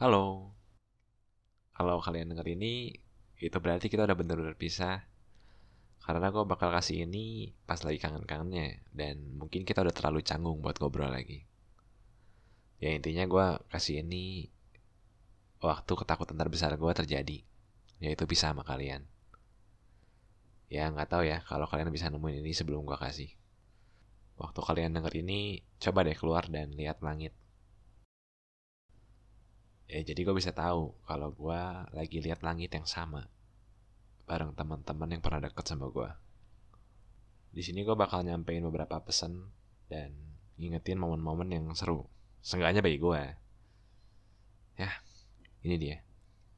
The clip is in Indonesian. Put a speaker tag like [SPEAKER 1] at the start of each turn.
[SPEAKER 1] Halo. Kalau kalian denger ini, itu berarti kita udah bener-bener pisah. Karena gue bakal kasih ini pas lagi kangen-kangennya. Dan mungkin kita udah terlalu canggung buat ngobrol lagi. Ya intinya gue kasih ini waktu ketakutan terbesar gue terjadi. Yaitu pisah sama kalian. Ya nggak tahu ya kalau kalian bisa nemuin ini sebelum gue kasih. Waktu kalian denger ini, coba deh keluar dan lihat langit ya jadi gue bisa tahu kalau gue lagi lihat langit yang sama bareng teman-teman yang pernah deket sama gue di sini gue bakal nyampein beberapa pesan dan ngingetin momen-momen yang seru. Seenggaknya bagi gue ya ini dia